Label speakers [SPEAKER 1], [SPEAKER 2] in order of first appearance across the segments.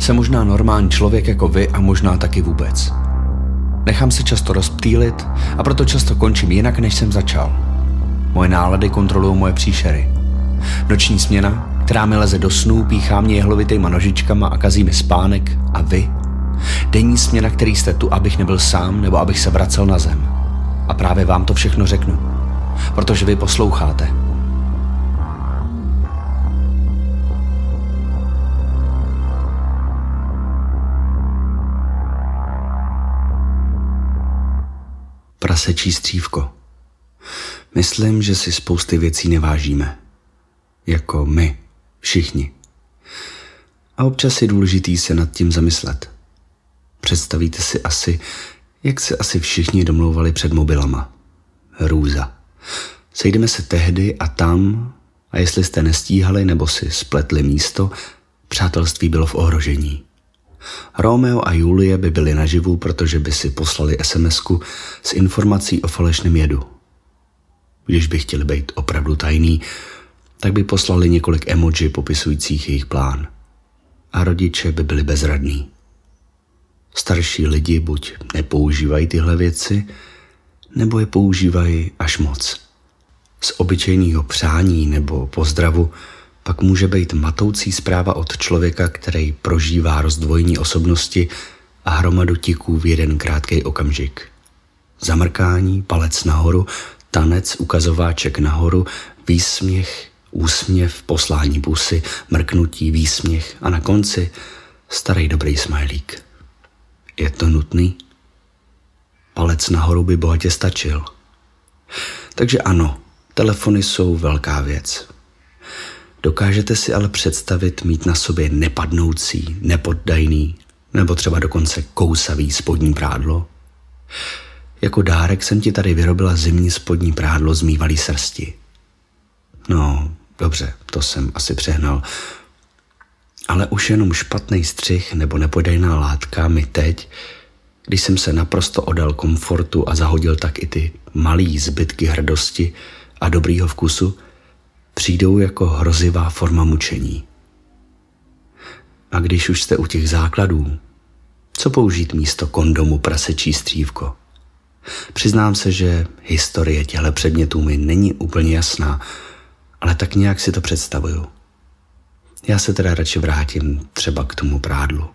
[SPEAKER 1] Jsem možná normální člověk jako vy a možná taky vůbec. Nechám se často rozptýlit a proto často končím jinak, než jsem začal. Moje nálady kontrolují moje příšery. Noční směna, která mi leze do snů, píchá mě jehlovitýma nožičkama a kazí mi spánek a vy. Denní směna, který jste tu, abych nebyl sám nebo abych se vracel na zem. A právě vám to všechno řeknu. Protože vy posloucháte. Prasečí střívko. Myslím, že si spousty věcí nevážíme. Jako my, všichni. A občas je důležitý se nad tím zamyslet. Představíte si asi, jak se asi všichni domlouvali před mobilama. Hrůza. Sejdeme se tehdy a tam, a jestli jste nestíhali nebo si spletli místo, přátelství bylo v ohrožení. Romeo a Julie by byli naživu, protože by si poslali sms s informací o falešném jedu. Když by chtěli být opravdu tajný, tak by poslali několik emoji popisujících jejich plán. A rodiče by byli bezradní. Starší lidi buď nepoužívají tyhle věci, nebo je používají až moc. Z obyčejného přání nebo pozdravu pak může být matoucí zpráva od člověka, který prožívá rozdvojení osobnosti a hromadu tiků v jeden krátký okamžik. Zamrkání, palec nahoru, tanec, ukazováček nahoru, výsměch, úsměv, poslání pusy, mrknutí, výsměch a na konci starý dobrý smajlík. Je to nutný? Palec nahoru by bohatě stačil. Takže ano, telefony jsou velká věc. Dokážete si ale představit mít na sobě nepadnoucí, nepoddajný nebo třeba dokonce kousavý spodní prádlo? Jako dárek jsem ti tady vyrobila zimní spodní prádlo z mývalý srsti. No, dobře, to jsem asi přehnal. Ale už jenom špatný střih nebo nepodajná látka mi teď, když jsem se naprosto odal komfortu a zahodil tak i ty malý zbytky hrdosti a dobrýho vkusu, přijdou jako hrozivá forma mučení. A když už jste u těch základů, co použít místo kondomu prasečí střívko? Přiznám se, že historie těchto předmětů mi není úplně jasná, ale tak nějak si to představuju. Já se teda radši vrátím třeba k tomu prádlu.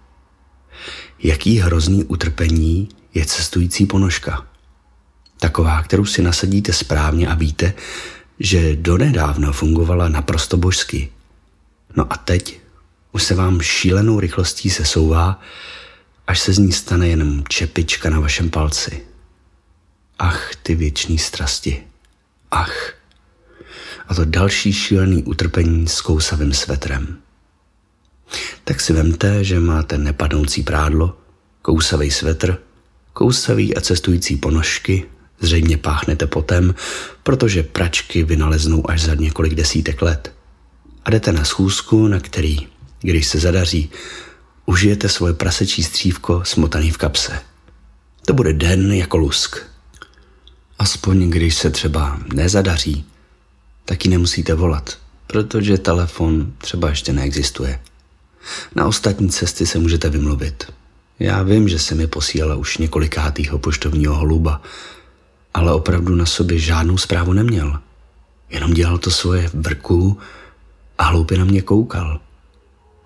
[SPEAKER 1] Jaký hrozný utrpení je cestující ponožka? Taková, kterou si nasadíte správně a víte, že donedávna fungovala naprosto božsky. No a teď už se vám šílenou rychlostí sesouvá, až se z ní stane jenom čepička na vašem palci. Ach, ty věčný strasti. Ach. A to další šílený utrpení s kousavým svetrem. Tak si vemte, že máte nepadnoucí prádlo, kousavý svetr, kousavý a cestující ponožky Zřejmě páchnete potem, protože pračky vynaleznou až za několik desítek let. A jdete na schůzku, na který, když se zadaří, užijete svoje prasečí střívko smotaný v kapse. To bude den jako lusk. Aspoň když se třeba nezadaří, taky nemusíte volat, protože telefon třeba ještě neexistuje. Na ostatní cesty se můžete vymluvit. Já vím, že se mi posílala už několikátýho poštovního holuba, ale opravdu na sobě žádnou zprávu neměl. Jenom dělal to svoje vrku a hloupě na mě koukal.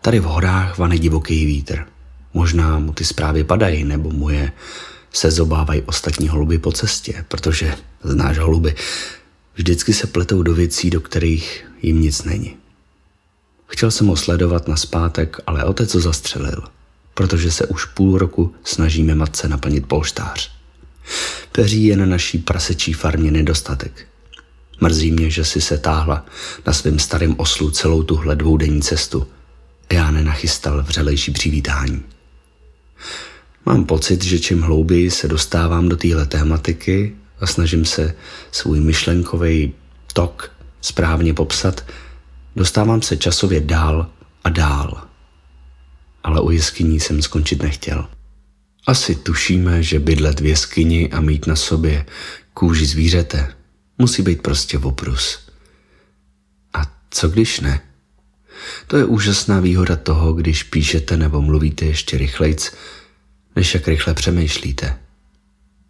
[SPEAKER 1] Tady v horách vane divoký vítr. Možná mu ty zprávy padají, nebo mu je se zobávají ostatní holuby po cestě, protože, znáš holuby, vždycky se pletou do věcí, do kterých jim nic není. Chtěl jsem ho sledovat na zpátek, ale otec ho zastřelil, protože se už půl roku snažíme matce naplnit polštář. Peří je na naší prasečí farmě nedostatek. Mrzí mě, že si se táhla na svém starém oslu celou tuhle dvoudenní cestu já nenachystal vřelejší přivítání. Mám pocit, že čím hlouběji se dostávám do téhle tématiky a snažím se svůj myšlenkový tok správně popsat, dostávám se časově dál a dál. Ale u jeskyní jsem skončit nechtěl. Asi tušíme, že bydlet v jeskyni a mít na sobě kůži zvířete musí být prostě oprus. A co když ne? To je úžasná výhoda toho, když píšete nebo mluvíte ještě rychlejc, než jak rychle přemýšlíte.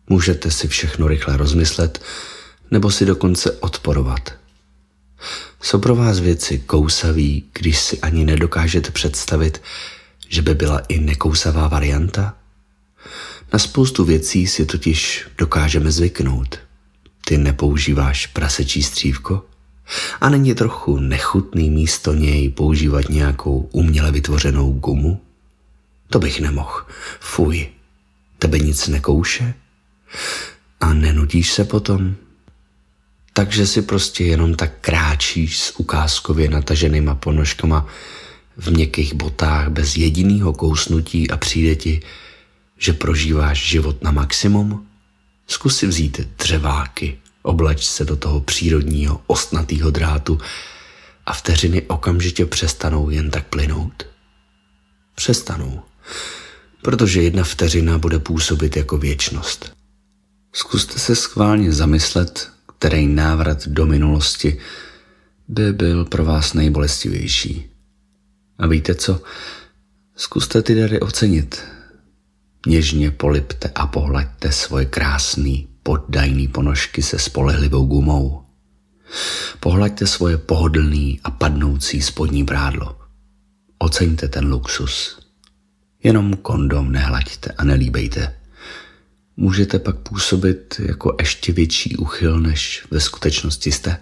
[SPEAKER 1] Můžete si všechno rychle rozmyslet, nebo si dokonce odporovat. Jsou pro vás věci kousaví, když si ani nedokážete představit, že by byla i nekousavá varianta? Na spoustu věcí si totiž dokážeme zvyknout. Ty nepoužíváš prasečí střívko? A není trochu nechutný místo něj používat nějakou uměle vytvořenou gumu? To bych nemohl. Fuj. Tebe nic nekouše? A nenudíš se potom? Takže si prostě jenom tak kráčíš s ukázkově nataženýma ponožkama v měkkých botách bez jediného kousnutí a přijde ti, že prožíváš život na maximum? Zkus si vzít dřeváky, oblač se do toho přírodního ostnatého drátu a vteřiny okamžitě přestanou jen tak plynout. Přestanou, protože jedna vteřina bude působit jako věčnost. Zkuste se schválně zamyslet, který návrat do minulosti by byl pro vás nejbolestivější. A víte co? Zkuste ty dary ocenit. Něžně polipte a pohlaďte svoje krásný, poddajný ponožky se spolehlivou gumou. Pohlaďte svoje pohodlný a padnoucí spodní brádlo. Oceňte ten luxus. Jenom kondom nehlaďte a nelíbejte. Můžete pak působit jako ještě větší uchyl, než ve skutečnosti jste.